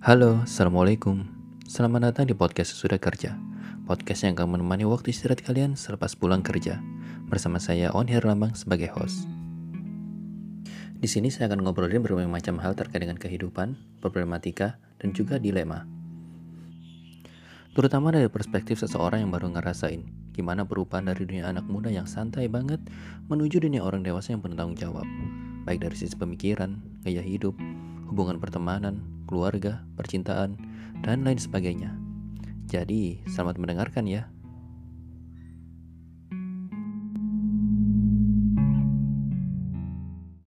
Halo, Assalamualaikum. Selamat datang di podcast Sesudah Kerja. Podcast yang akan menemani waktu istirahat kalian selepas pulang kerja. Bersama saya On Herlambang sebagai host. Di sini saya akan ngobrolin berbagai macam hal terkait dengan kehidupan, problematika, dan juga dilema. Terutama dari perspektif seseorang yang baru ngerasain Gimana perubahan dari dunia anak muda yang santai banget Menuju dunia orang dewasa yang penuh tanggung jawab. Baik dari sisi pemikiran, gaya hidup, hubungan pertemanan, keluarga, percintaan, dan lain sebagainya. Jadi, selamat mendengarkan ya.